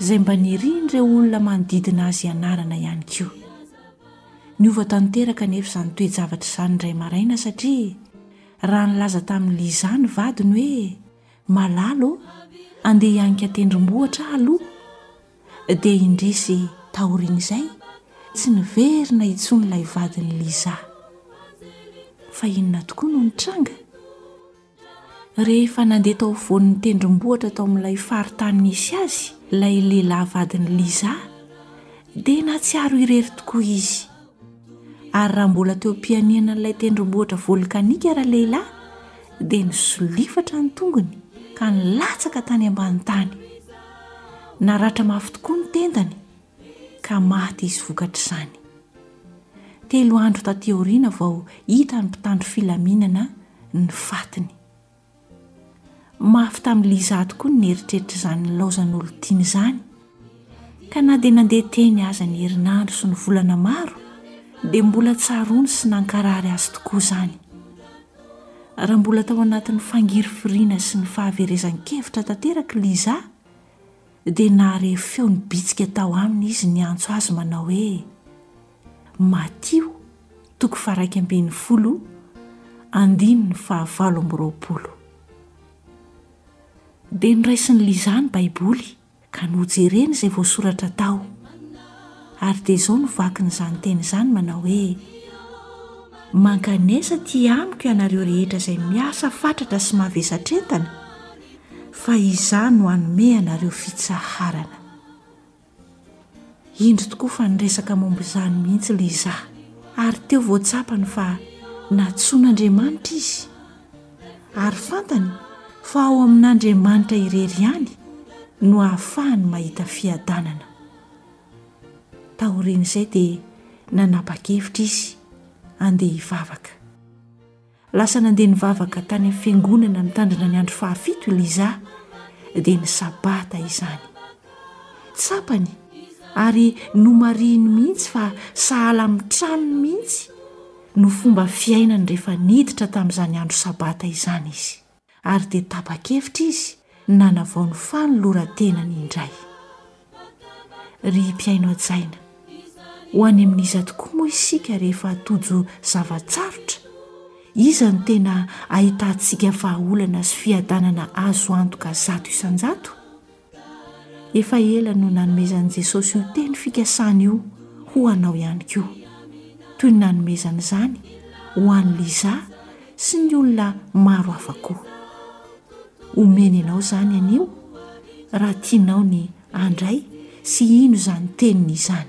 izay mba nirian'ireo olona manodidina azy ianarana ihany koa. Niova tanteraka anefa izany toe-javatra izany indray maraina satria raha nilaza tamin'i Lisa ny vadiny hoe Malala ô, andeha hianika tendrombohitra aho aloha, dia indrisy taorian'izay tsy niverina intsony ilay vadin'i Lisa. Fa inona tokoa no nitranga? Rehefa nandeha tao afovoan'ny tendrombohitra tao amin'ilay faritany nisy azy ilay lehilahy vadin'i Lisa, dia nahatsiaro irery tokoa izy. Ary raha mbola teo am-pianiana an'ilay tendrombohitra volkanika ralehilahy, dia nisolifatra ny tongony ka nilatsaka tany ambany tany. Naratra mafy tokoa ny tendany. ka maty izy vokatr'izany. Telo andro taty aoriana vao hitan'ny mpitandro filaminana ny fatiny. Mafy tamin'i Lisa tokoa ny nieritreritr'izany nilaozan'olon-tiany izany, ka na dia nandeha teny aza ny herinandro sy ny volana maro dia mbola tsaroany sy nankarary azy tokoa izany. Raha mbola tao anatin'ny fangirifiriana sy ny fahaverezan-kevitra tanterak'i Lisa, Dia nahare feo nibitsika tao aminy izy niantso azy manao hoe, Matio toko faharaika ambin'ny folo andininy fahavalo amby roapolo. Dia noraisin'i Lisa ny Baiboly ka nojereny izay voasoratra tao, ary dia izao no vakiny izany teny izany manao hoe, Mankanesa aty amiko ianareo rehetra izay miasa fatratra sy mavesatra entana, fa izaho no hanome anareo fitsaharana. Indro tokoa fa niresaka momba izany mihitsy Lizah, ary teo vao tsapany fa nantsoin'Andriamanitra izy, ary fantany fa ao amin'Andriamanitra irery ihany no ahafahany mahita fiadanana. Taorian'izay dia nanapa-kevitra izy handeha hivavaka. Lasa nandeha nivavaka tany amin'ny fiangonana mitandrina ny andro fahafito i Lisa, dia ny Sabata izany. Tsapany ary nomarihiny mihitsy fa sahala amin'ny tranony mihitsy no fomba fiainany rehefa niditra tamin'izany andro Sabata izany izy. ary dia tapa-kevitra izy ny nanavao ny fanoloran-tenany indray. Ry mpihaino hajaina, ho any amin'iza tokoa moa isika rehefa tojo zava-tsarotra? Iza no tena ahitantsika vahaolana sy fiadanana azo antoka zato isan-jato? Efa ela no nanomezan'i Jesosy io teny fikasana io ho anao ihany koa, toy ny nanomezany izany ho an'i Lisa sy ny olona maro hafa koa. Omeny anao izany anio, raha tianao ny handray sy hino izany teniny izany.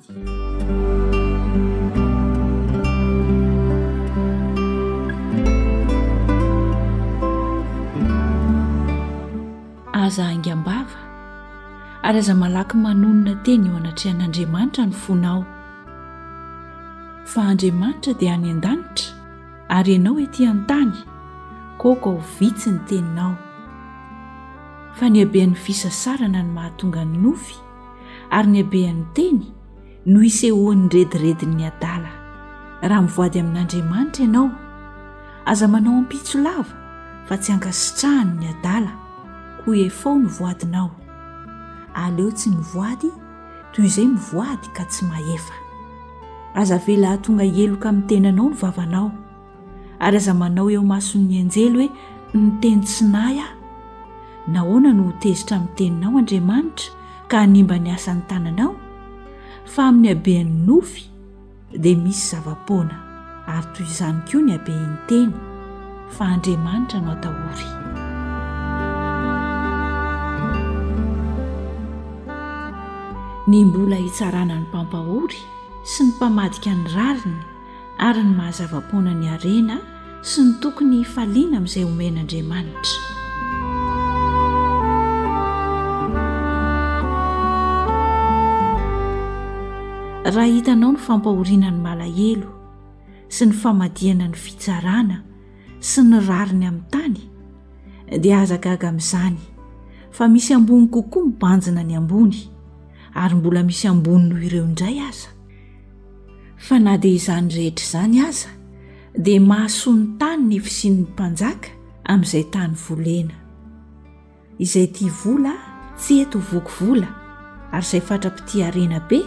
Aza haingam-bava ary aza malaky manonona teny eo anatrehan'Andriamanitra ny fonao, fa Andriamanitra dia any an-danitra ary ianao ety an-tany, koa kao vitsy ny teninao, fa ny haben'ny fisasarana no mahatonga ny nofy. ary ny habean'ny teny no isehoan'ny rediredin'ny adala. Raha mivoady amin'Andriamanitra ianao, aza manao ampitso lava fa tsy ankasitrahany ny adala, koa efao ny voadinao. Aleo tsy mivoady toy izay mivoady ka tsy mahefa. Aza avela hahatonga heloka amin'ny tenanao ny vavanao. Ary aza manao eo mason'ny anjely hoe, Niteny tsy nahy aho. Nahoana no ho tezitra amin'ny teninao Andriamanitra ka hanimba ny asan'ny tananao? Fa amin'ny haben'ny nofy dia misy zava-poana, ary toy izany koa ny haben'ny teny, fa Andriamanitra no atahory. Ny mbola hitsarana ny mpampahory sy ny mpamadika ny rariny, ary ny maha zava-poana ny harena sy ny tokony hifaliana amin'izay omen'Andriamanitra. raha hitanao ny fampahoriana ny malahelo sy ny famadihana ny fitsarana sy ny rariny amin'ny tany dia aza gaga amin'izany fa misy ambony kokoa mibanjina ny ambony ary mbola misy ambony noho ireo indray aza Fa na dia izany rehetra izany aza, dia mahasoa ny tany ny fisian'ny mpanjaka amin'izay tany volena. Izay tia vola tsy hety ho voky vola, ary izay fatra-pitia harena be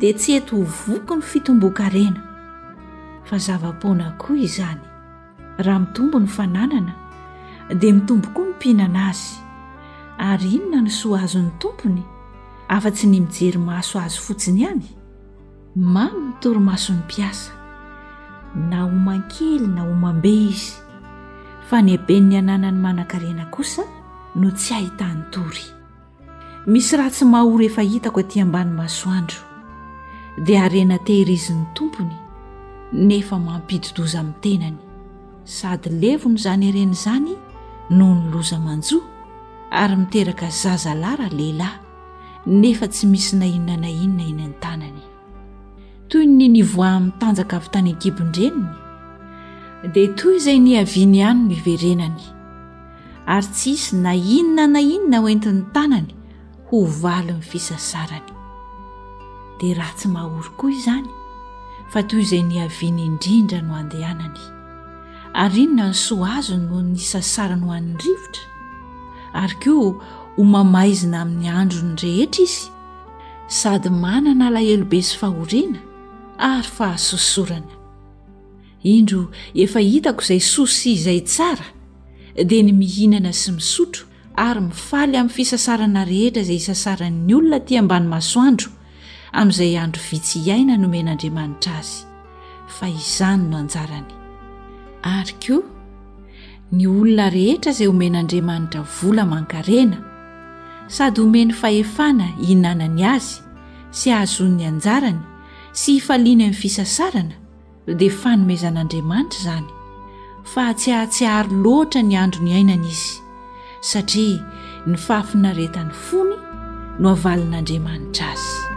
dia tsy hety ho voky ny fitomboan-karena. Fa zava-poana koa izany. Raha mitombo ny fananana, dia mitombo koa ny mpihinana azy. Ary inona no soa azon'ny tompony, afa-tsy ny mijery maso azy fotsiny ihany? Mamy ny torimason'ny mpiasa, na homan-kely na homan-be izy, fa ny haben'ny ananany manan-karena kosa no tsy ahitany tory. Misy raha tsy mahory efa hitako aty ambany masoandro, dia harena tehirizin'ny tompony nefa mampidi-doza amin'ny tenany. Sady levona izany harena izany noho ny loza manjo ary miteraka zaza lahy raha lehilahy nefa tsy misy na inona na inona eny an-tanany. Toy ny nivoaha mitanjaka avy tany an-kibon-dreniny, dia toy izay nihaviany ihany no iverenany. ary tsy hisy na inona na inona ho entin'ny tanany ho valin'ny fisasarany. Dia raha tsy mahory koa izany, fa toy izay niaviany indrindra no andehanany. Ary inona ny soa azony noho ny sasarany ho an'ny rivotra? Ary koa ho mamaizina amin'ny androny rehetra izy, sady manana alahelo be sy fahoriana ary fahasosorana. Indro efa hitako izay soa sy izay tsara, dia ny mihinana sy misotro ary mifaly amin'ny fisasarana rehetra izay isasaran'ny olona aty ambany masoandro, amin'izay andro vitsy iaina nomen'Andriamanitra azy, fa izany no anjarany. Ary koa, ny olona rehetra izay omen'Andriamanitra vola aman-karena, sady omeny fahefana hihinanany azy sy hahazoany ny anjarany sy hifaliany amin'ny fisasarana, dia fanomezan'Andriamanitra izany, fa tsy hahatsiaro loatra ny andro niainany izy, satria ny fahafinaretan'ny fony no havalin'Andriamanitra azy.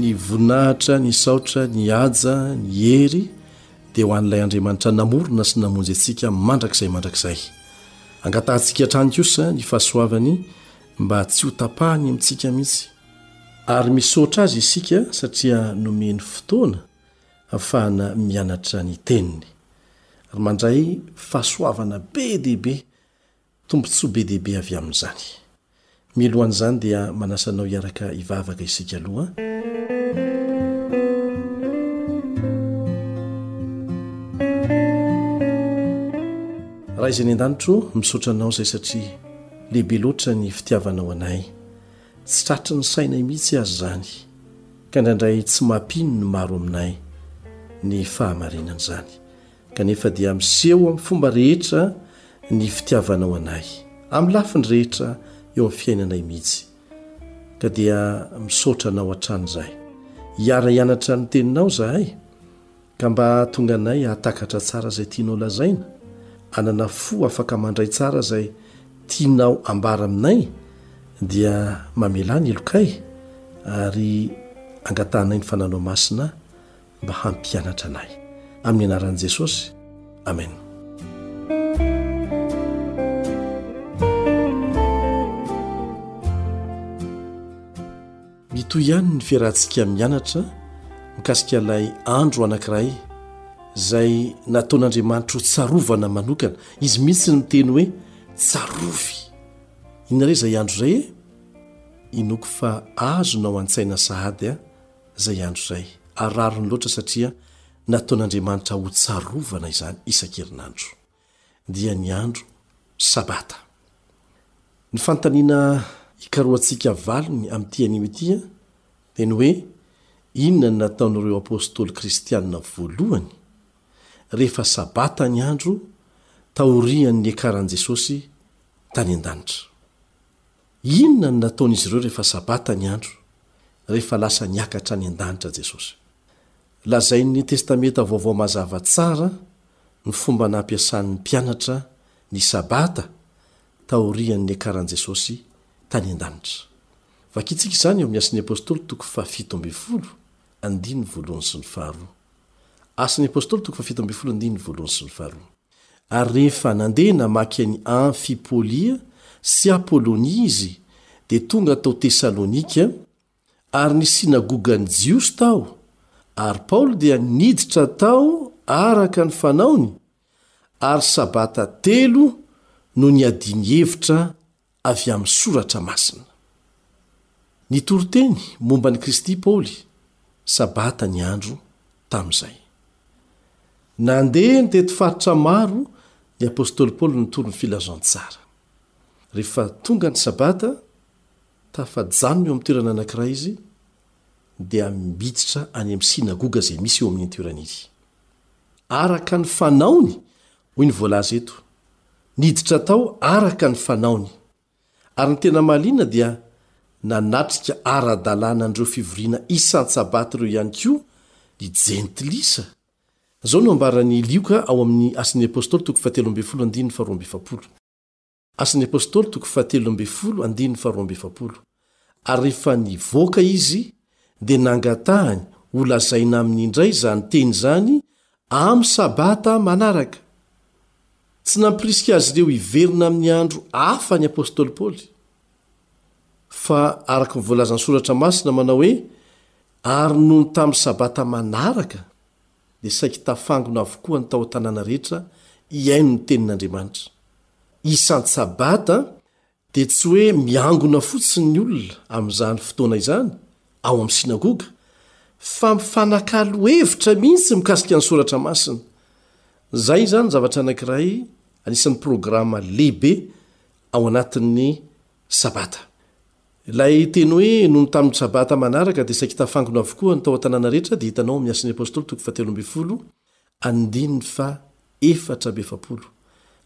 ny voninahitra ny saotra ny aja ny hery dia ho an'ilay andriamanitra namorona sy namonjy antsika mandrakizay mandrakizay angatahantsika hatrany kosa ny fahasoavany mba tsy ho tapahany amintsika mihitsy ary misaotra azy isika satria nomeny fotoana hafahana mianatra ny teniny ary mandray fahasoavana be dia be, tombontsoa be dia be avy amin'izany. Milohan'izany dia manasa anao hiaraka hivavaka isika aloha an. Ray izay any an-danitro, misaotra anao izay satria lehibe loatra ny fitiavanao anay. Tsy tratry ny sainay mihitsy aza izany, ka indraindray tsy mampino ny maro aminay ny fahamarinan'izany. Kanefa dia miseho amin'ny fomba rehetra ny fitiavanao anay, amin'ny lafiny rehetra eo amin'ny fiainanay mihitsy. Ka dia misaotra anao hatrany izay. Hiara-hianatra ny Teninao izahay. Ka mba hahatonga anay hahatakatra tsara izay tianao lazaina, hanana fo afaka mandray tsara izay tianao hambara aminay, dia mamelà ny helokay ary angatahanay ny Fananao Masina mba hampianatra anay. Amin'ny Anaran'i Jesosy, amena. Mitohy ihany ny fiarahantsika mianatra mikasika ilay andro anankiray izay nataon'Andriamanitra ho tsarovana manokana. Izy mihitsy no niteny hoe tsarovy. Inona re izay andro izay e? Inoako fa azonao an-tsaina sahady izay andro izay. Ary rariny loatra satria nataon'Andriamanitra ho tsarovana izany isan-kerinandro. dia ny andro Sabata. Ny fanontaniana ikarohantsika valiny amin'ity anio ity dia ny hoe inona no nataon'ireo apostoly kristiana voalohany rehefa Sabata ny andro taorian'ny niakaran'i Jesosy tany an-danitra. Inona no nataon'izy ireo rehefa Sabata ny andro rehefa lasa niakatra any an-danitra Jesosy? Lazain'ny Testamenta Vaovao mazava tsara ny fomba nampiasan'ny mpianatra ny Sabata taorian'ny niakaran'i Jesosy tany an-danitra. Vakintsika izany ao amin'ny Asan'ny Apostoly toko fahafito ambin'ny folo, andininy voalohany sy ny faharoa. Asan'ny Apostoly toko fahafito ambin'ny folo andininy voalohany sy ny faharoa. Ary rehefa nandeha namaky an'i Amfipolia sy Apolonia izy, dia tonga tao Tesalonika, Ary ny synagogan'ny Jiosy tao, ary Paoly dia niditra tao araka ny fanaony, ary sabata telo no niadiany hevitra avy amin'ny soratra masina. Nitory teny momba an'i Kristy Paoly, sabata ny andro tamin'izay. Nandeha nitety faritra maro ny apostoly Paoly nitory ny filazantsara. Rehefa tonga ny sabata, Tafajanona eo amin'ny toerana anankiray izy, dia miditra any amin'ny synagoga izay misy eo amin'iny toerana iny. Araka ny fanaony, hoy ny voalaza eto, niditra tao araka ny fanaony. Ary ny tena mahaliana dia nanatrika ara-dalàna an'ireo fivoriana isan-tsabaty ireo ihany koa ny Jentilisa. Izao no ambaran'i Lioka ao amin'ny Asan'ny Apostoly toko fahatelo ambin'ny folo andininy faharoa amby efapolo. Asan'ny Apostoly toko fahatelo ambin'ny folo andininy faharoa amby efapolo Ary rehefa nivoaka izy, dia nangatahany ho lazaina aminy indray izany teny izany amin'ny sabata manaraka. Tsy nampirisika azy ireo hiverina amin'ny andro hafa ny Apostoly Paoly, fa araka ny voalazan'ny Soratra Masina manao hoe, Ary nony tamin'ny sabata manaraka, dia saiky tafangona avokoa ny tao an-tanàna rehetra hihaino ny Tenin'Andriamanitra. Isan-tsabata dia tsy hoe miangona fotsiny ny olona amin'izany fotoana izany ao amin'ny synagoga, fa mifanakalo hevitra mihitsy mikasika ny Soratra Masina. Izay izany zavatra anankiray anisan'ny programa lehibe ao anatin'ny Sabata. Ilay teny hoe nony tamin'ny Sabata manaraka dia saika tafangona avokoa ny tao an-tanàna rehetra dia hitanao ao amin'ny Asan'ny Apostoly toko fahatelo ambin'ny folo andininy fahaefatra amby efapolo.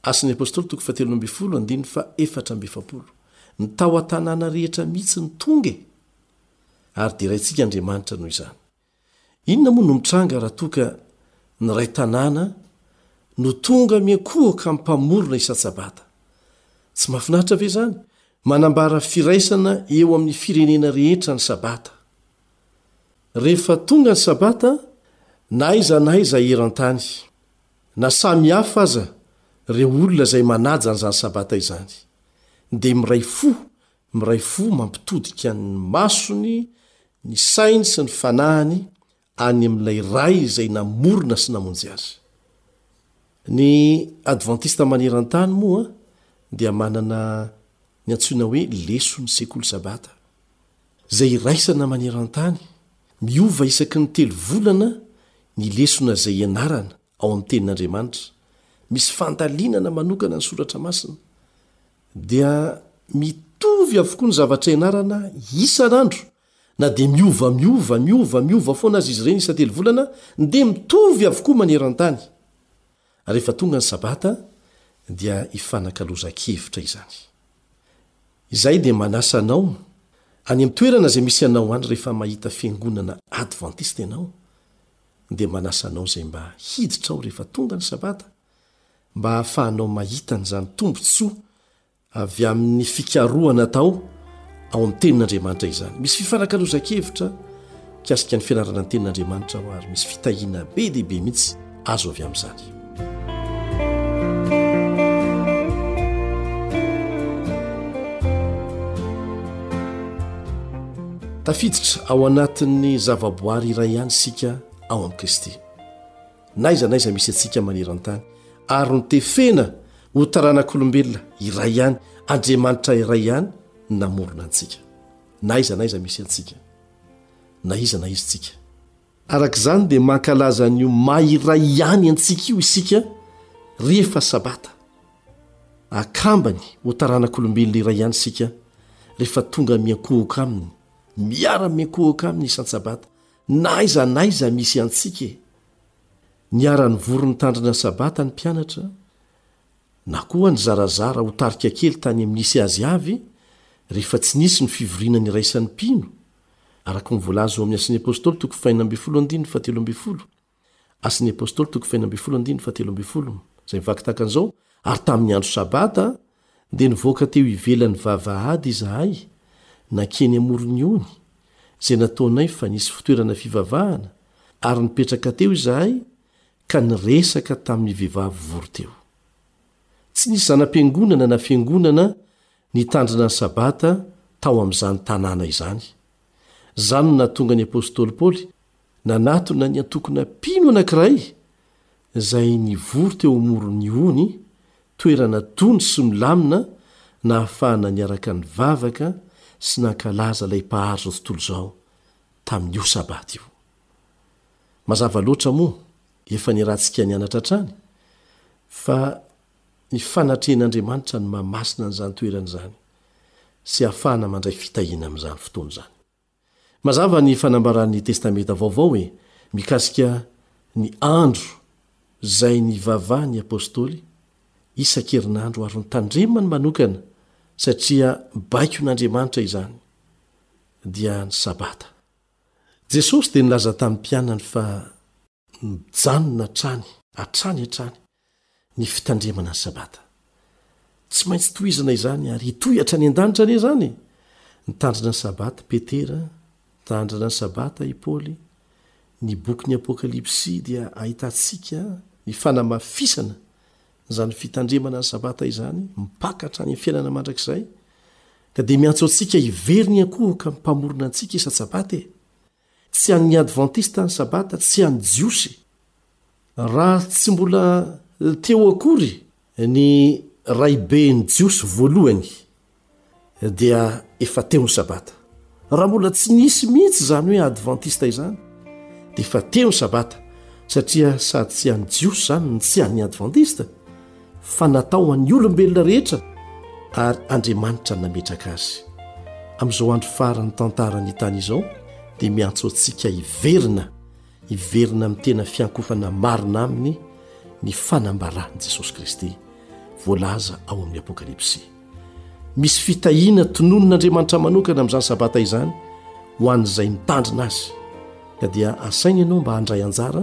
Asan'ny Apostoly toko fahatelo ambin'ny folo andininy fahaefatra amby efapolo. Ny tao an-tanàna rehetra mihitsy no tonga e! Ary deraintsika Andriamanitra noho izany. Inona moa no mitranga raha toa ka ny iray tanàna no tonga miankohoka amin'ny mpamorona isan-tsabata? Tsy mahafinaritra ve izany? Manambara firaisana eo amin'ny firenena rehetra ny sabata. Rehefa tonga ny sabata, na aiza na aiza eran-tany, na samy hafa aza ireo olona izay manaja an'izany sabata izany, dia miray fo Miray fo mampitodika ny masony, ny sainy sy ny fanahiny any amin'ilay Ray izay namorona sy namonjy azy. Ny Advantista maneran-tany moa dia manana ny antsoina hoe Leson'ny Sekoly Sabata, izay iraisana maneran-tany, miova isaky ny telo volana ny lesona izay ianarana, Ao amin'ny Tenin'Andriamanitra, misy fandalinana manokana ny Soratra Masina, dia mitovy avokoa ny zavatra ianarana isan'andro, na dia miova miova miova miova foana aza izy ireny isan-telovolana, dia mitovy avokoa maneran-tany. Rehefa tonga ny Sabata, dia hifanakalozan-kevitra izany. Izahay dia manasa anao, any amin'ny toerana izay misy anao any rehefa mahita fiangonana Advantista ianao, dia manasa anao izay mba hiditra ao rehefa tonga ny Sabata mba hahafahanao mahita an'izany tombontsoa avy amin'ny fikarohana atao ao amin'ny tenin'Andriamanitra izany. Misy fifanakalozan-kevitra mikasika ny fianarana ny tenin'Andriamanitra ao ary misy fitahiana be dia be mihitsy azo avy amin'izany. tafiditra ao anatin'ny zavaboary iray ihany isika ao amin'i kristy naiza naiza misy antsika maneran-tany ary ny tefena ho taranak'olombelona iray ihany andriamanitra iray ihany namorona antsika naiza naiza misy antsika na iza na izy tsika Araka izany dia mankalaza an'io maha iray ihany antsika io isika rehefa sabata. Akambany ho taranak'olombelona iray ihany isika rehefa tonga miankohoka aminy, miara miankohoka aminy isan-tsabata na aiza na aiza misy antsika e! Niara-nivory nitandrina sabata ny mpianatra na koa nizarazara ho tarika kely tany amin'ny nisy azy avy rehefa tsy nisy ny fivoriana niraisan'ny mpino Araka ny voalaza ao amin'ny Asan'ny Apostoly toko fahenina ambin'ny folo andininy fahatelo ambin'ny folo, Asan'ny Apostoly toko fahenina ambin'ny folo andininy fahatelo ambin'ny folo, izay mivaky tahaka an'izao, Ary tamin'ny andro Sabata dia nivoaka teo ivelan'ny vavahady izahay, nankeny amoron'ny ony, izay nataonay fa nisy fitoerana fivavahana, ary nipetraka teo izahay ka niresaka tamin'ny vehivavy vory teo. Tsy nisy zana-piangonana na fiangonana Nitandrina ny Sabata tao amin'izany tanàna izany. Izany no nahatonga ny apostoly Paoly nanatona ny antokona mpino anankiray izay nivory teo amoron'ny ony, toerana tony sy milamina nahafahana niaraka nivavaka sy nankalaza ilay Mpahary izao tontolo izao tamin'io Sabata io. Mazava loatra moa, efa niarahantsika nianatra hatrany, fa ny fanatrehan'Andriamanitra ny maha masina an'izany toerana izany sy hahafahana mandray fitahiana amin'izany fotoana izany. Mazava ny fanambaran'ny Testamenta Vaovao hoe mikasika ny andro izay nivavaha ny Apostoly isan-kerinandro ary notandremany manokana satria baikon'Andriamanitra izany, dia ny Sabata. Jesosy dia nilaza tamin'ny mpianany fa Mijanona hatrany, hatrany hatrany, ny fitandremana ny Sabata. Tsy maintsy tohizana izany, ary hitohy hatrany an-danitra anie izany e! Nitandrina ny Sabata i Petera, nitandrina ny Sabata i Paoly. Ny bokin'ny Apokalypsy dia ahitantsika ny fanamafisana izany fitandremana ny Sabata izany, mpaka hatrany amin'ny fiainana mandrakizay, ka dia miantso antsika hiverina hiankohoka amin'ny Mpamorona antsika isan-tsabata e! Tsy an'ny Advantista ny Sabata, tsy an'ny Jiosy. Raha tsy mbola teo akory ny raiben'ny Jiosy voalohany, dia efa teo ny Sabata. Raha mbola tsy nisy mihitsy izany hoe Advantista izany, dia efa teo ny Sabata, satria sady tsy an'ny Jiosy izany no tsy an'ny Advantista, fa natao ho an'ny olombelona rehetra ary Andriamanitra no nametraka azy. Amin'izao andro faran'ny tantaran'ny tany izao dia miantso antsika hiverina, hiverina amin'ny tena fiankofana marina aminy ny fanambaran'i Jesosy Kristy voalaza ao amin'ny Apokalypsy. Misy fitahiana tononin'Andriamanitra manokana amin'izany sabata izany ho an'izay mitandrina azy ka dia asaina ianao mba handray anjara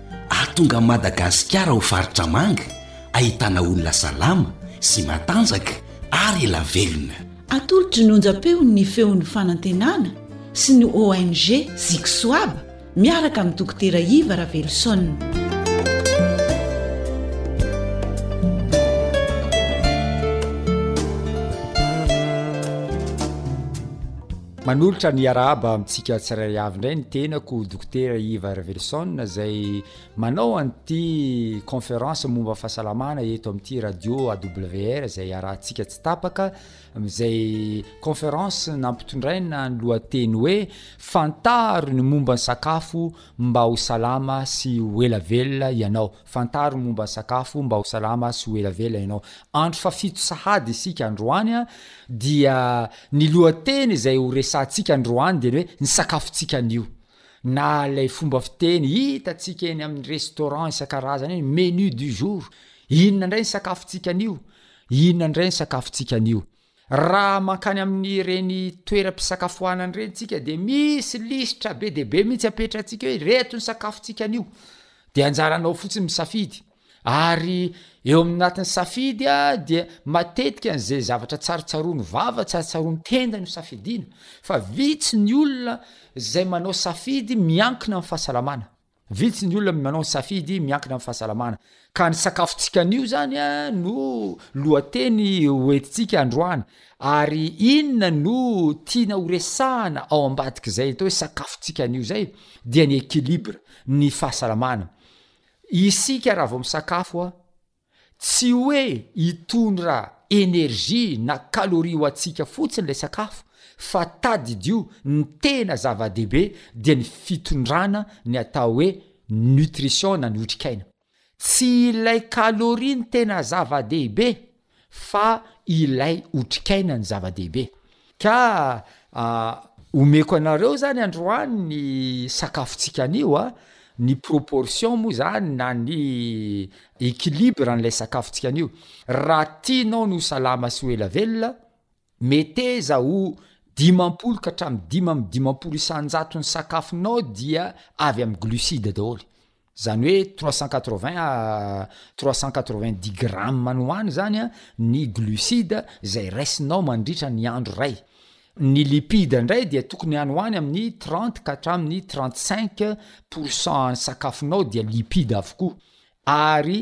Ahatonga an'i Madagasikara ho faritra manga, ahitana olona salama sy matanjaka ary ela velona. Atolotry ny onjam-peony ny feon'ny fanantenana sy ny ONG Zixoab miaraka amin'ny Dokotera Iva Raveloson. Manolotra ny arahaba amintsika tsirairay avy indray ny tenako Dokotera Iva Revelson izay manao an'ity conférence momba ny fahasalamana eto amin'ity radio AWR izay arahantsika tsy tapaka izay conférence nampitondraina ny lohateny hoe fantaro ny momba ny sakafo mba ho salama sy ho ela velona ianao. Fantaro ny momba ny sakafo mba ho salama sy ho elavela ianao. Andro fahafito sahady isika androany dia ny lohateny izay ho resahantsika androany dia ny hoe ny sakafontsika anio na ilay fomba fiteny hitantsika eny amin'ny restaurant isan-karazany eny, menu du jour. Inona indray ny sakafontsika anio? Inona indray ny sakafontsika anio? Raha mankany amin'ireny toeram-pisakafoanana ireny tsika dia misy lisitra be dia be mihitsy apetratsika hoe ireto ny sakafontsika anio, dia anjaranao fotsiny misafidy, ary eo aminatin'ny safidy dia matetika an'izay zavatra tsarotsarony vava, tsarotsarony tenda no safidiana, fa vitsy ny olona izay manao safidy miankina amin'ny fahasalamana. Vitsy ny olona manao ny safidy miankina amin'ny fahasalamana, ka ny sakafontsika anio zany no lohateny hoentintsika androany, ary inona no tiana horesahana ao ambadik'izay atao hoe sakafontsika anio izay dia ny equilibre, ny fahasalamana. Isika raha vao misakafo a. Tsy hoe hitondra énergie na calorie ho antsika fotsiny ilay sakafo fa tadidio ny tena zava-dehibe dia ny fitondrana ny atao hoe nutrition na ny otrikaina. Tsy ilay calorie ny tena zava-dehibe fa ilay otrikaina ny zava-dehibe. Ka omeko anareo zany androany ny sakafontsika anio a, ny proportion moa zany na ny equilibre an'ilay sakafontsika anio. Raha tianao ny ho salama sy ho ela velona, meteza ho dimampolo ka hatramin'ny dimy amby dimampolo isan-jaton'ny sakafonao dia avy amin'ny glucides daholo. Zany hoe trois cent quatre-vingts à trois cent quatre-vingt-dix grammes any ho any zany an ny glucide izay raisinao mandritra ny andro iray. Ny lipide indray dia tokony any ho any amin'ny trente ka hatramin'ny trente-cinq pour cent an'ny sakafonao dia lipide avokoa ary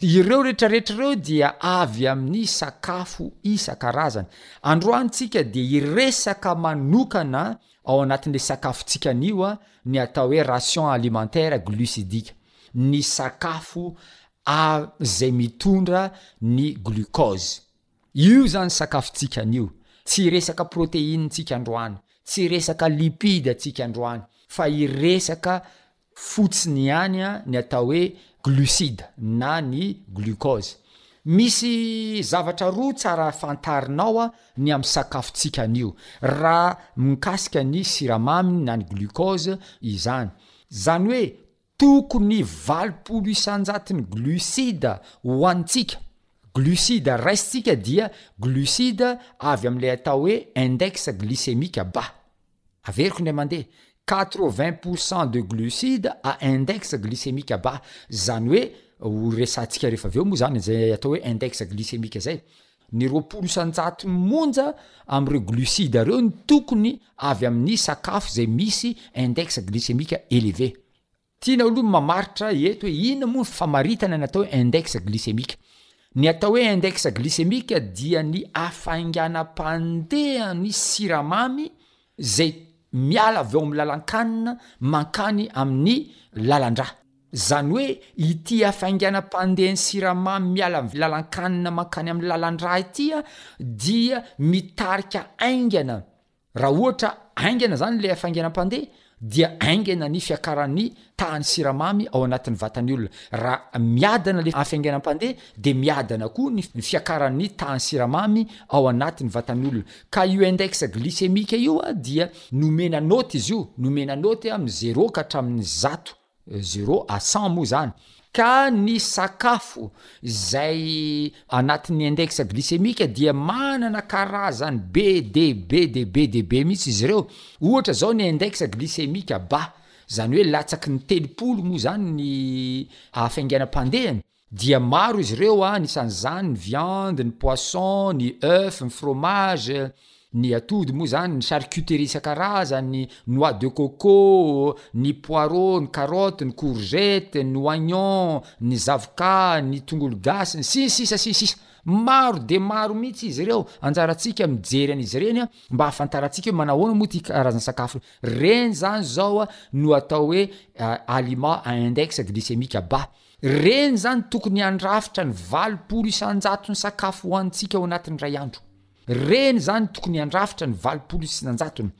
Ireo retraretra ireo dia avy amin'ny sakafo isan-karazany. Androany tsika dia hiresaka manokana ao anatin'le sakafontsika anio ny atao hoe ration alimentaire glucidique, ny sakafo izay mitondra ny glucose. Io zany sakafontsika anio, tsy hiresaka proteine tsika androany, tsy hiresaka lipide tsika androany fa hiresaka fotsiny ihany ny atao hoe glucides na ny glucose. Misy zavatra roa tsara fantarinao ny amin'ny sakafontsika anio raha mikasika ny siramamy na ny glucose izany. Izany hoe tokony valopolo isan-jaton'ny glucides ho hanintsika. Glucides raisintsika dia glucides avy amin'ilay atao hoe index glycémique bas. Averiko indray mandeha, quatre vingt pour cent de glucides à index glycémique bas, izany hoe ho resahantsika rehefa avy eo moa izany izay atao hoe index glycémique izay, ny roapolo isan-jaton'ny monja amin'ireo glucides ireo no tokony avy amin'ny sakafo izay misy index glycémique élevé. Tiana aloha ny mamaritra eto hoe inona moa ny famaritana ny atao hoe index glycémique. Ny atao hoe index glycémique dia ny hafainganam-pandehan' ny siramamy izay miala avy ao amin'ny lalan-kanina mankany amin' ny lalan-drà. Izany hoe ity hafainganam-pandehan'ny siramamy miala avy lalan-kanina mankany amin'ny lalan-drà ity dia mitarika haingana Raha ohatra haingana izany ilay hafainganam-pandeha dia haingana ny fiakaran'ny tahan'ny siramamy ao anatin'ny vatan'ny olona. Raha miadana ilay hafainganam-pandeha dia miadana koa ny fiakaran'ny tahan'ny siramamy ao anatin'ny vatan'ny olona. Ka io index glycémique io dia nomena naoty izy io, nomena naoty amin'ny zéro ka hatramin'ny zato. Zero à cent moa zany ka ny sakafo izay anatin'ny index glycémique dia manana karazany be dia be dia be dia be mihitsy izy ireo, ohatra zao ny index glycémique bas, zany hoe latsaky ny telopolo moa zany ny hafainganam-pandehany, Dia maro izy ireo an, anisan'izany ny viande, ny poisson, ny oeuf, ny fromage, ny atody moa izany, ny charcuterie isan-karazany, ny noix de coco, ny poireaux, ny carottes, ny courgettes, ny oignon, ny zavoka, ny tongolo gasy, sy ny sisa sy ny sisa Maro dia maro mihitsy izy ireo, anjarantsika mijery an'izy ireny an, mba hahafantarantsika hoe manahoana moa ity karazana sakafo ireny izany izao no atao hoe aliment à index glycémique bas. Ireny izany tokony handrafitra ny valopolo isan-jaton'ny sakafo hohanintsika ao anatin'ny iray andro. Ireny izany tokony handrafitra ny valopolo isan-jatony.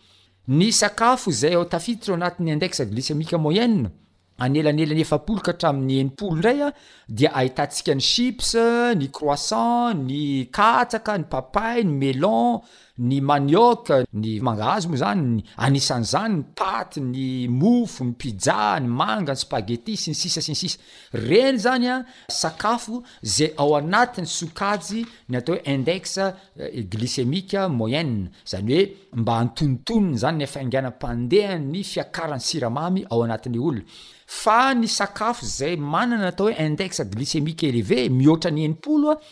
Ny sakafo izay ao tafiditra ao anatin'ny index glycemique moyenne, anelanelan'ny efapolo ka hatramin'ny enimpolo indray, dia ahitantsika ny chips, ny croissant, ny katsaka, ny papay, ny melon, Ny manioc, ny mangahazo moa zany ny anisan'izany ny paty, ny mofo, ny pizza, ny manga, ny spaghetti sy ny sisa sy ny sisa. Reny zany an sakafo ze ao anatin'ny sokajy ny atao hoe index glycemique moyenne, zany hoe mba antonontonony zany ny hafainganam-pandehan'ny fiakaran'ny siramamy ao anatin'ny olona. Fa ny sakafo zay manana atao hoe index glycemique élevé mihoatra ny enimpolo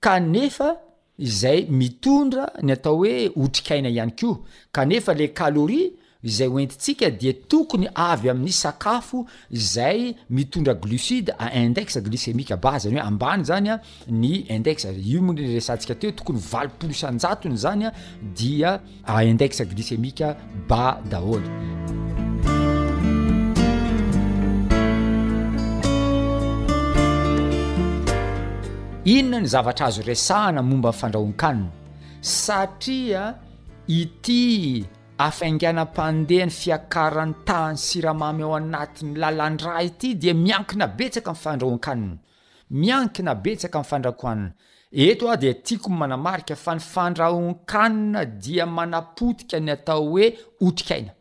Kanefa izay mitondra ny atao hoe otrikaina ihany koa, kanefa le calorie izay hoentintsika dia tokony avy amin'ny sakafo izay mitondra glucides à index glycémique bas, izany hoe ambany izany ny index, io moa resahantsika teo tokony valopolo isan-jatony izany dia. A index glycémique ba daholo. inona ny zavatra azo resahana momba fandrahoan-kanina satria ity afainganam-pandeha ny fiakaran'ny tahan'ny siramamy ao anatin'ny lalandra ity dia miankina betsaka ny fandrahoan-kanina Miankina betsaka ny fandrakoanina. Eto aho dia tiako ny manamarika fa ny fandrahoan-kanina dia manapotika ny atao hoe otrikaina.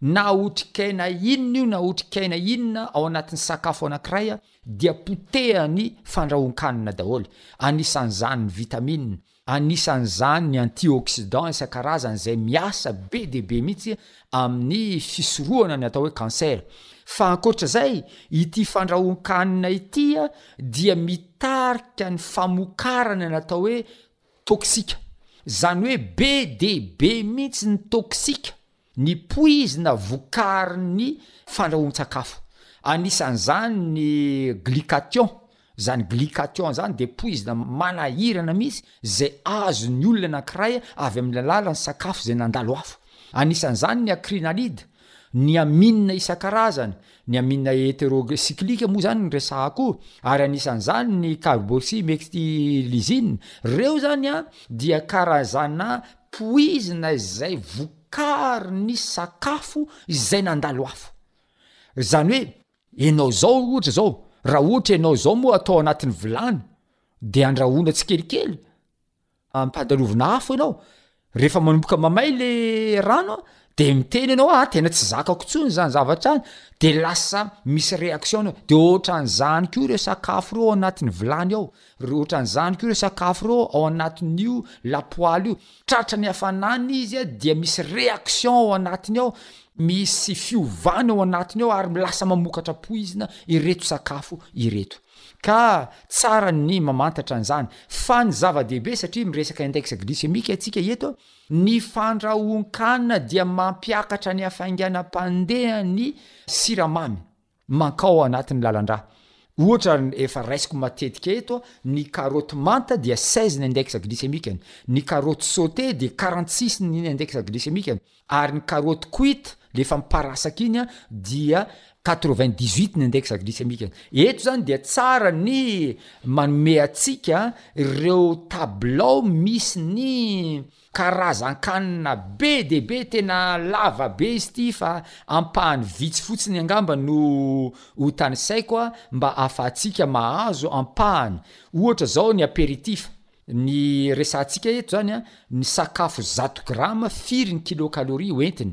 Na otrikaina inona io na otrikaina inona ao anatin'ny sakafo anankiray dia potehany fandrahoan-kanina daholo, anisan'izany ny vitamines, Anisan'izany ny antioxydants isan-karazany izay miasa be dia be mihitsy amin'ny fisorohana ny atao hoe cancer. Fa ankoatra izay, ity fandrahoan-kanina ity dia mitarika ny famokarana ny atao hoe toksika. Izany hoe be dia be mihitsy ny toksika Ny poizina vokarin'ny fandrahoan-tsakafo, anisan'izany ny glycation, izany glycation izany dia poizina manahirana mihitsy izay azon'ny olona anankiray avy amin'ny alalan'ny sakafo izay nandalo afo. Anisan'izany ny acrynamide, ny amine isan-karazany, ny amine heterocyclique moa izany no resahako, ary anisan'izany ny carboxymethylizine. Ireo izany dia karazana Poizina izay vokarin'ny sakafo izay nandalo afo. Izany hoe ianao izao ohatra izao, raha ohatra ianao izao moa atao anatin'ny vilany dia andrahoina tsikelikely, ampadalovina afo ianao, rehefa manomboka mamay le rano de miteny ianao ah tena tsy zakako intsony izany zavatra izany, de lasa misy reaction-ny ao, de ohatran'izany koa ireo sakafo ireo ao anatin'ny vilany ao, Ry otran'izany koa ireo sakafo ireo ao anatin'io lapoaly io, tratra ny hafanana izy dia misy réaction ao anatiny ao, misy fiovana ao anatiny ao ary lasa mamokatra poizina ireto sakafo ireto. Ka tsara ny mamantatra an'izany. Fa ny zava-dehibe satria miresaka index glycémique isika eto, ny fandrahoan-kanina dia mampiakatra ny hafainganam-pandehan'ny siramamy. Mankao ao anatin'ny lalandrà. Ohatra efa raisiko matetika eto, ny karoty manta dia 16 ny index glycémique-ny, ny karoty sauté dia 46 ny index glycémique-ny, ary ny karoty cuite, le efa miparasaka iny, dia 98 ny index glycémique-ny. Eto zany dia tsara ny manome atsika ireo tabilao misy ny Karazan-kanina be dia be tena lava be izy ity fa ampahany vitsy fotsiny angamba no ho tanisaiko a, mba ahafahantsika mahazo ampahany. Ohatra zao ny apéritif, ny resahantsika eto zany a, ny sakafo zato grama firy ny kilocalorie ho entiny?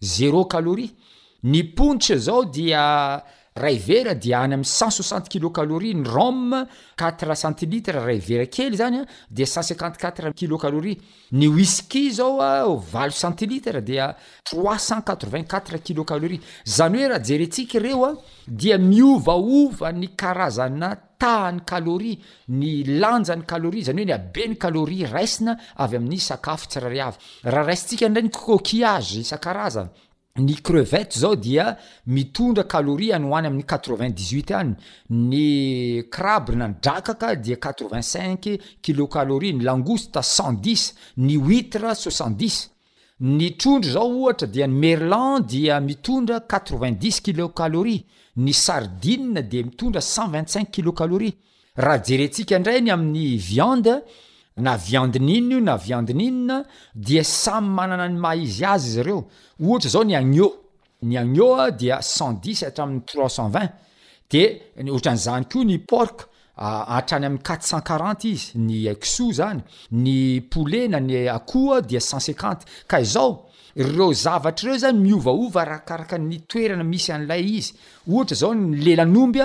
Zéro calorie, ny punch zao dia ray vera dia any amin'ny cent soixante kilocalorie, ny rhum quatre centilitres ray vera kely izany dia cent cinquante quatre kilocalorie, ny whisky zao valo centilitres dia trois cent quatre vingt quatre kilocalorie, zany hoe raha jerentsika ireo dia miovaova ny karazana tahan'ny calorie, ny lanjan'ny calorie, izany hoe ny haben'ny calorie raisina avy amin'ny sakafo tsirairay avy. Raha raisintsika indray ny coquillages isan-karazany, ny crevettes izao dia mitondra calorie any ho any amin'ny quatre-vingt dix-huit any, ny crabe na ny drakaka dia quatre-vingt-cinq kilocalories, ny langoustes cent dix, ny huitres soixante-dix. Ny trondro izao ohatra dia ny merlan dia mitondra quatre-vingt-dix kilocalories, ny sardines dia mitondra cent vingt-cinq kilocalories. Raha jerentsika indray ny amin'ny viande, na viande n'inona io na viande n'inona dia samy manana ny maha izy azy izy ireo. Ohatra izao ny agneau. Ny agneau dia cent dix hatramin'ny trois cent vingt, dia ny ohatran'izany koa ny porc, hatrany amin'ny quatre cent quarante izy, ny kisoa izany, ny poulet na ny akoho dia cent cinquante. Ka izao, ireo zavatra ireo izany miovaova arakaraka ny toerana misy an'ilay izy. Ohatra izao ny lelan'omby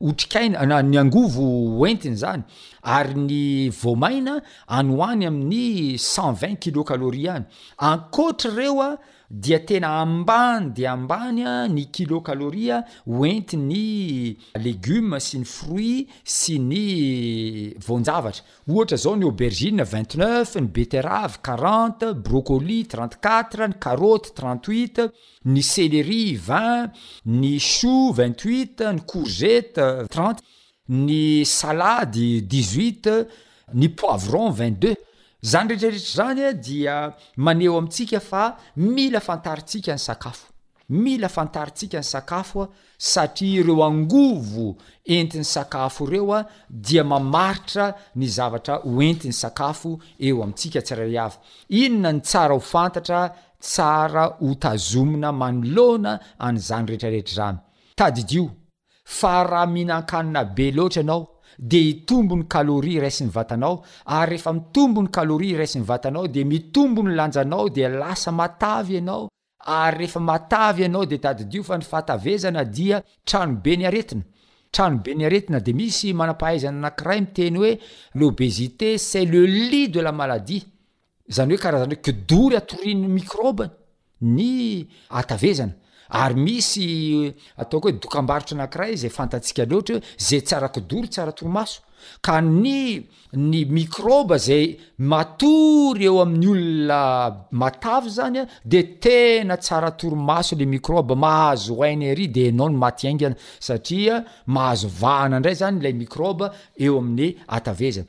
otrikaina na ny angovo hoentiny izany ary ny voamaina any ho any amin'ny cent vingt kilocalories ihany. Ankoatr'ireo dia tena ambany dia ambany ny kilocalories hoentin'ny legumes sy ny fruits sy ny voan-javatra. Ohatra izao ny aubergine vingt neuf, ny betterave quarante, brocoli trente quatre, ny carottes trente huit, ny céleri vingt, ny choux vingt huit, ny courgette trente, ny salady dix huit, ny poivron vingt deux. Izany rehetrarehetra izany dia maneho amintsika fa mila fantarintsika ny sakafo. Mila fantarintsika ny sakafo satria ireo angovo entin'ny sakafo ireo dia mamaritra ny zavatra ho entin'ny sakafo eo amintsika tsirairay avy. Inona ny tsara ho fantatra Tsara ho tazomina manoloana an'izany rehetrarehetra izany. Tadidio fa raha mihinan-kanina be loatra ianao dia hitombo ny calories raisin'ny vatanao ary rehefa mitombo ny calories raisin'ny vatanao dia mitombo ny lanjanao dia lasa matavy ianao ary rehefa matavy ianao dia tadidio fa ny fahatavezana dia tranoben'ny aretina. Tranoben'ny aretina dia misy manam-pahaizana anankiray miteny hoe l'obésité c'est le lit de la maladie. izany hoe karazana hoe kidory atorian'ny mikrobany ny atavezana ary misy ataoko hoe dokambarotra anakiray zay fantatsika loatra hoe zay tsara kidory tsara torimaso ka ny ny mikroba zay matory eo amin'ny olona matavy zany a de tena tsara torimaso le mikroba mahazo aina ery de enao ny maty aingana satria mahazo vahana ndray zany lay mikroba eo amin'ny atavezana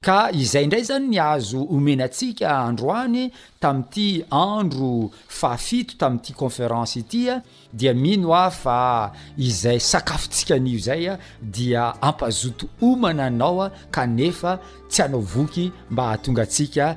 Ka izay indray izany ny azo omena antsika androany tamin'ity andro fahafito tamin'ity conférence ity dia mino aho fa izay sakafontsika anio izay dia hampazoto homana anao kanefa tsy hanao voky mba hahatonga antsika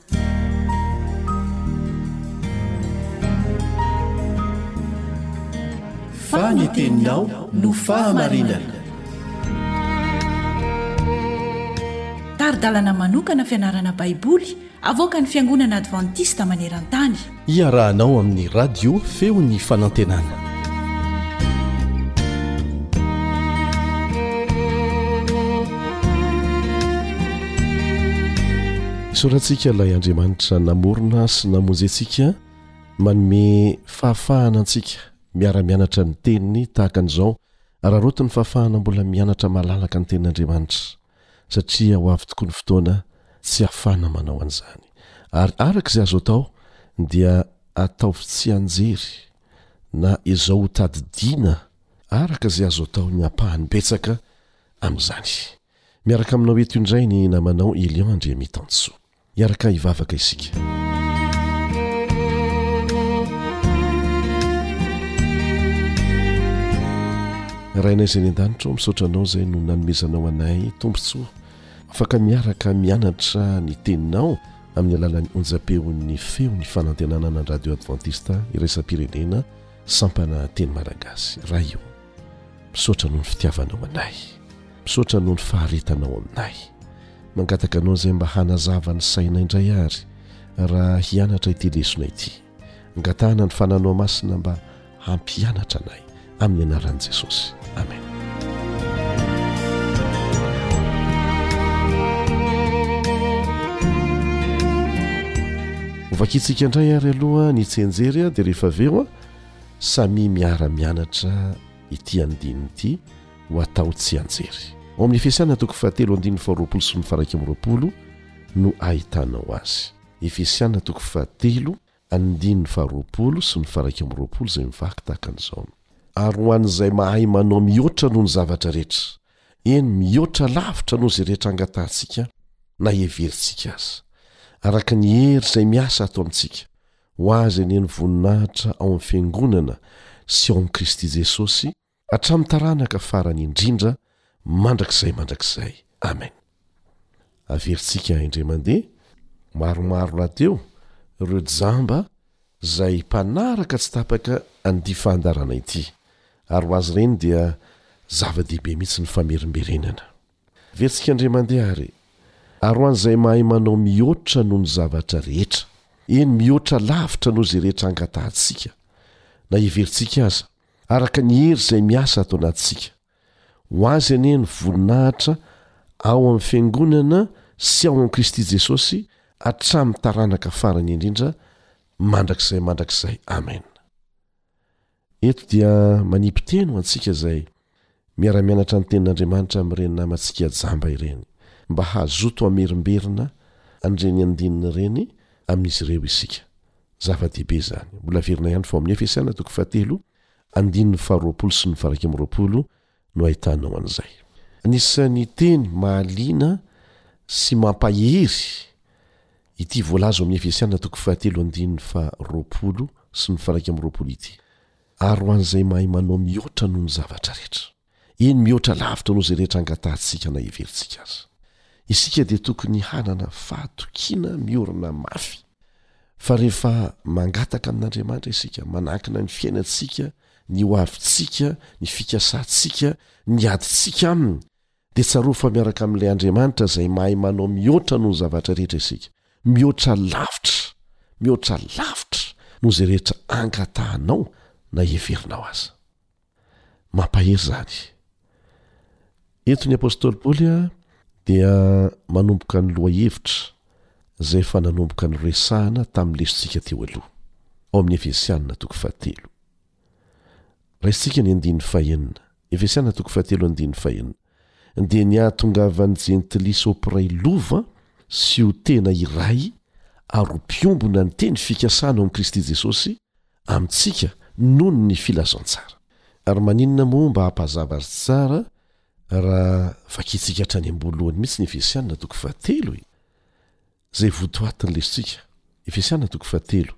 Fa ny teninao no fahamarinana. Tari-dalana manokana fianarana Baiboly avoakan'ny Fiangonana Advantista maneran-tany. Iarahanao amin'ny radio feon'ny fanantenana. Soratsika ilay Andriamanitra namorona sy namonjy antsika manome fahafahana antsika miara-mianatra ny teniny tahaka an'izao araraotin'ny fahafahana mbola mianatra malalaka ny tenin'Andriamanitra. satria ho avy tokoa ny fotoana tsy hafana manao an'izany, ary araka izay azo atao dia ataovy tsianjery na ezao ho tadidiana araka izay azo atao ny ampahany betsaka amin'izany. Miaraka aminao eto indray ny namanao Elion Andriamitansoa. Iaraka hivavaka isika. Rainay izay any an-danitra ao misaotra anao izay no nanomezanao anay tombontsoa afaka miaraka mianatra ny teninao amin'ny alalan'ny onjam-peon'ny feo ny fanantenana na ny radio advantista iraisam-pirenena sampana teny malagasy raha io misaotra noho ny fitiavanao anay Misaotra noho ny faharetanao aminay. Mangataka anao izay mba hanazava ny sainay indray ary raha hianatra ity lesona ity. Angatahana ny fananao masina mba hampianatra anay. Amin'ny anaran'i Jesosy. Amen. Vakitsika indray ary aloha ny tsenjery dia rehefa avy eo samia miara-mianatra ity andininy ity. ho atao tsianjery. Ao amin'ny Efesiana toko fahatelo andininy faharoapolo sy ny faharaika amby roapolo no ahitanao azy. Efesiana toko fahatelo andininy faharoapolo sy ny faharaika amby roapolo izay mivaky tahaka ny izao no. Ary ho an'izay mahay manao mihoatra noho ny zavatra rehetra, eny, mihoatra lavitra noho izay rehetra angatahantsika na heverintsika aza, araka ny hery izay miasa ato amintsika, ho azy anie ny voninahitra ao amin'ny Fiangonana sy ao amin'i Kristy Jesosy, Hatramin'ny taranaka farany indrindra mandrakizay mandrakizay. Amen. Averintsika indray mandeha, maromaro rahateo ireo jamba izay mpanaraka tsy tapaka an'ity fandarana ity, ary ho azy ireny dia zava-dehibe mihitsy ny famerimberenana. Averintsika indray mandeha ary, ary ho an'izay mahay manao mihoatra noho ny zavatra rehetra, eny mihoatra lavitra noho izay rehetra angatahantsika na heverintsika aza, araka ny hery izay miasa ato anatintsika. Ho azy anie ny voninahitra ao amin'ny Fiangonana sy ao amin'i Kristy Jesosy hatramin'ny taranaka farany indrindra mandrakizay mandrakizay. Amena. Eto dia manipy teny ho antsika izay Miara-mianatra ny Tenin'Andriamanitra amin'ireny namantsika jamba ireny, mba hazoto hamerimberina an'ireny andininy ireny amin'izy ireo isika. Zava-dehibe izany. Mbola averina ihany fa ao amin'ny Efesiana toko fahatelo, andininy faharoapolo sy ny faha-iraika amby roapolo no ahitanao an'izay. Anisan'ny teny mahaliana sy mampahery ity voalaza ao amin'ny Efesiana toko fahatelo andininy faharoapolo sy ny faha-iraika amby roapolo ity. Ary ho an'izay mahay manao mihoatra noho ny zavatra rehetra, eny mihoatra lavitra noho izay rehetra angatahantsika na heverintsika aza, isika dia tokony hanana fahatokiana miorina mafy fa rehefa mangataka amin'Andriamanitra isika, manankina ny fiainantsika, ny hoavintsika, ny fikasantsika, ny adintsika Aminy, Dia tsarovy fa miaraka amin'ilay Andriamanitra izay mahay manao mihoatra noho ny zavatra rehetra isika. Mihoatra lavitra, mihoatra lavitra noho izay rehetra angatahanao na heverinao aza. Mampahery izany. Eto ny apostoly Paoly dia manomboka ny lohahevitra izay efa nanomboka noresahana tamin'ny lesotsika teo aloha, ao amin'ny Efesianina toko fahatelo. Raisintsika ny andininy fahenina, Efesiana toko fahatelo andininy fahenina, dia ny hahatongavan'ny Jentilisa ho mpiray lova sy ho tena iray ary ho mpiombona ny teny fikasana ao amin'i Kristy Jesosy amintsika noho ny filazantsara. Ary maninona moa mba hampazava azy tsara raha vakintsika hatrany am-boalohany mihitsy ny Efesiana toko fahatelo e? izay votoatin'ny lesontsika, Efesiana toko fahatelo.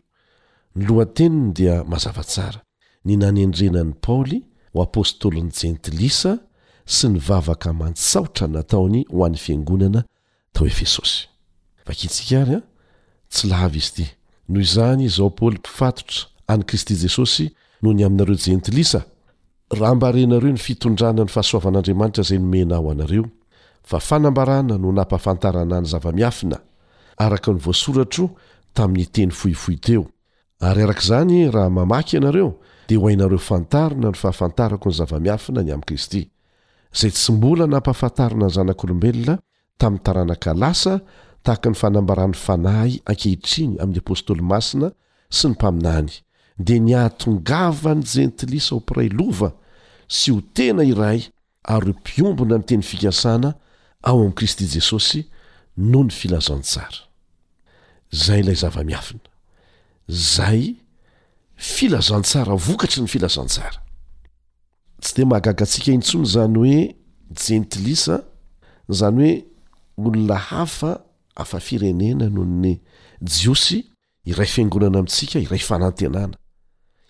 Ny lohateniny dia mazava tsara, ny nanendrena an'i Paoly ho apostolin'ny Jentilisa sy ny vavaka aman-tsaotra nataony ho an'ny fiangonana tao Efesosy. Vakintsika àry, Tsy lavo izy ity. Noho izany, izaho Paoly mpifatotra an'i Kristy Jesosy noho ny aminareo Jentilisa, Raha mba renareo ny fitondrana ny fahasoavan'Andriamanitra izay nomena ho anareo, fa fanambarana no nampahafantarana ny zava-miafina, araka ny voasoratro tamin'ny teny fohifohy teo. Ary araka izany, raha mamaky ianareo, dia ho hainareo fantarina ny fahafantarako ny zava-miafina ny amin'i Kristy, izay tsy mbola nampahafantarina ny zanak'olombelona tamin'ny taranaka lasa, tahaka ny fanambaran'ny Fanahy ankehitriny amin'ny Apôstôly Masina sy ny Mpaminany, dia ny hahatongavan'ny Jentilisa ho mpiray lova sy ho tena iray ary ho mpiombona ny teny fikasana ao amin'i Kristy Jesosy noho ny Filazantsara. Izay ilay zava-miafina. Izay Filazantsara vokatry ny Filazantsara. Tsy dia mahagaga antsika intsony izany hoe jentilisa, izany hoe olona hafa, hafa firenena noho ny Jiosy, iray fiangonana amintsika, iray fanantenana.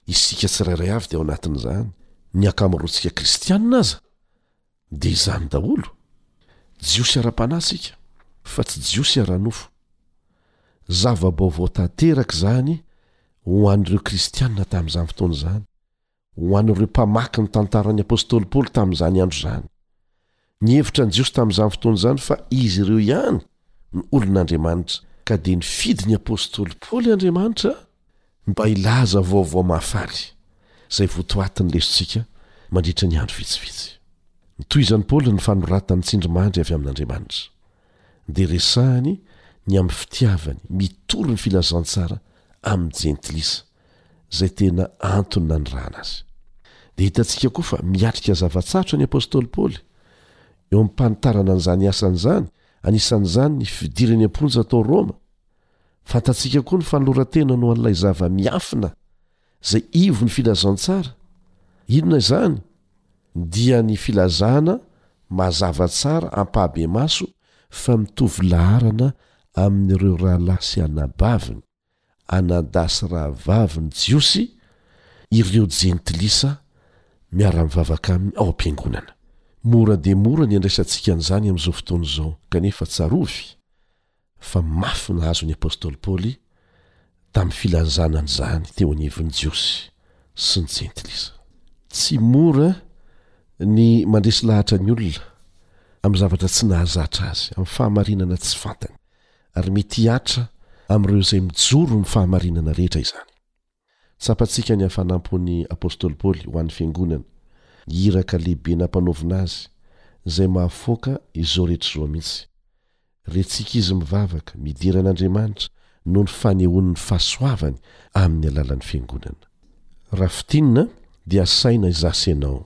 Isika tsirairay avy dia ao anatin'izany. Ny ankamaroantsika kristiana aza dia izany daholo. Jiosy ara-panahy isika, fa tsy Jiosy ara-nofo. Zava-baovao tanteraka izany ho an'ireo kristiana tamin'izany fotoana izany, ho an'ireo mpamaky ny tantaran'ny apostoly Paoly tamin'izany andro izany. Nihevitra ny Jiosy tamin'izany fotoana izany fa izy ireo ihany no olon'Andriamanitra, ka dia nifidy ny apostoly Paoly Andriamanitra mba hilaza vaovao mahafaly, izay votoatin'ny lesontsika mandritra ny andro vitsivitsy. Nitohizan'i Paoly ny fanoratany tsindrimandry avy amin'Andriamanitra, dia resahany ny amin'ny fitiavany mitory ny filazantsara amin'ny Jentilisa. izay tena antony nanirahana azy. Dia hitantsika koa fa miatrika zava-tsarotra ny apostoly Paoly, eo am-panitarana an'izany asany izany, anisan'izany ny fidirany am-ponja tao Roma. Fantatsika koa ny fanoloran-tenany ho an'ilay zava-miafina izay ivon'ny filazantsara. Inona izany? Dia ny filazana mazava tsara ampahabemaso fa mitovy laharana amin'ireo rahalahy sy anabaviny. anadahy sy rahavavy ny Jiosy ireo Jentilisa miara-mivavaka aminy ao am-piangonana. Mora dia mora ny handraisantsika an'izany amin'izao fotoana izao, kanefa tsarovy fa mafy nahazo ny apostoly Paoly tamin'ny filazana an'izany teo anivon'ny Jiosy sy ny Jentilisa. Tsy mora ny mandresy lahatra ny olona amin'ny zavatra tsy nahazatra azy, amin'ny fahamarinana tsy fantany. ary mety hihatra amin'ireo izay mijoro ny fahamarinana rehetra izany. Tsapantsika ny hafanam-pon'ny apostoly Paoly ho an'ny fiangonana, ny iraka lehibe nampanaovina azy, izay mahafoaka izao rehetra izao mihitsy. Rentsika izy mivavaka, midera an'Andriamanitra noho ny fanehoany ny fahasoavany amin'ny alalan'ny fiangonana. Raha fintinina, dia asaina izaho sy ianao,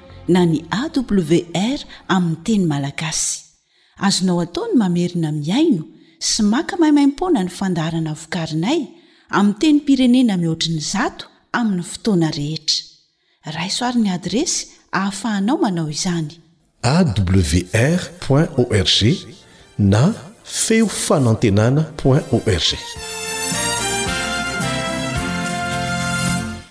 na ny AWR amin'ny teny malagasy. Azonao atao ny mamerina mihaino sy maka maimaimpoana ny fandaharana vokarinay amin'ny tenim-pirenena mihoatry ny zato amin'ny fotoana rehetra. Raiso àry ny adiresy ahafahanao manao izany. awr point org na feo fanantenana point org.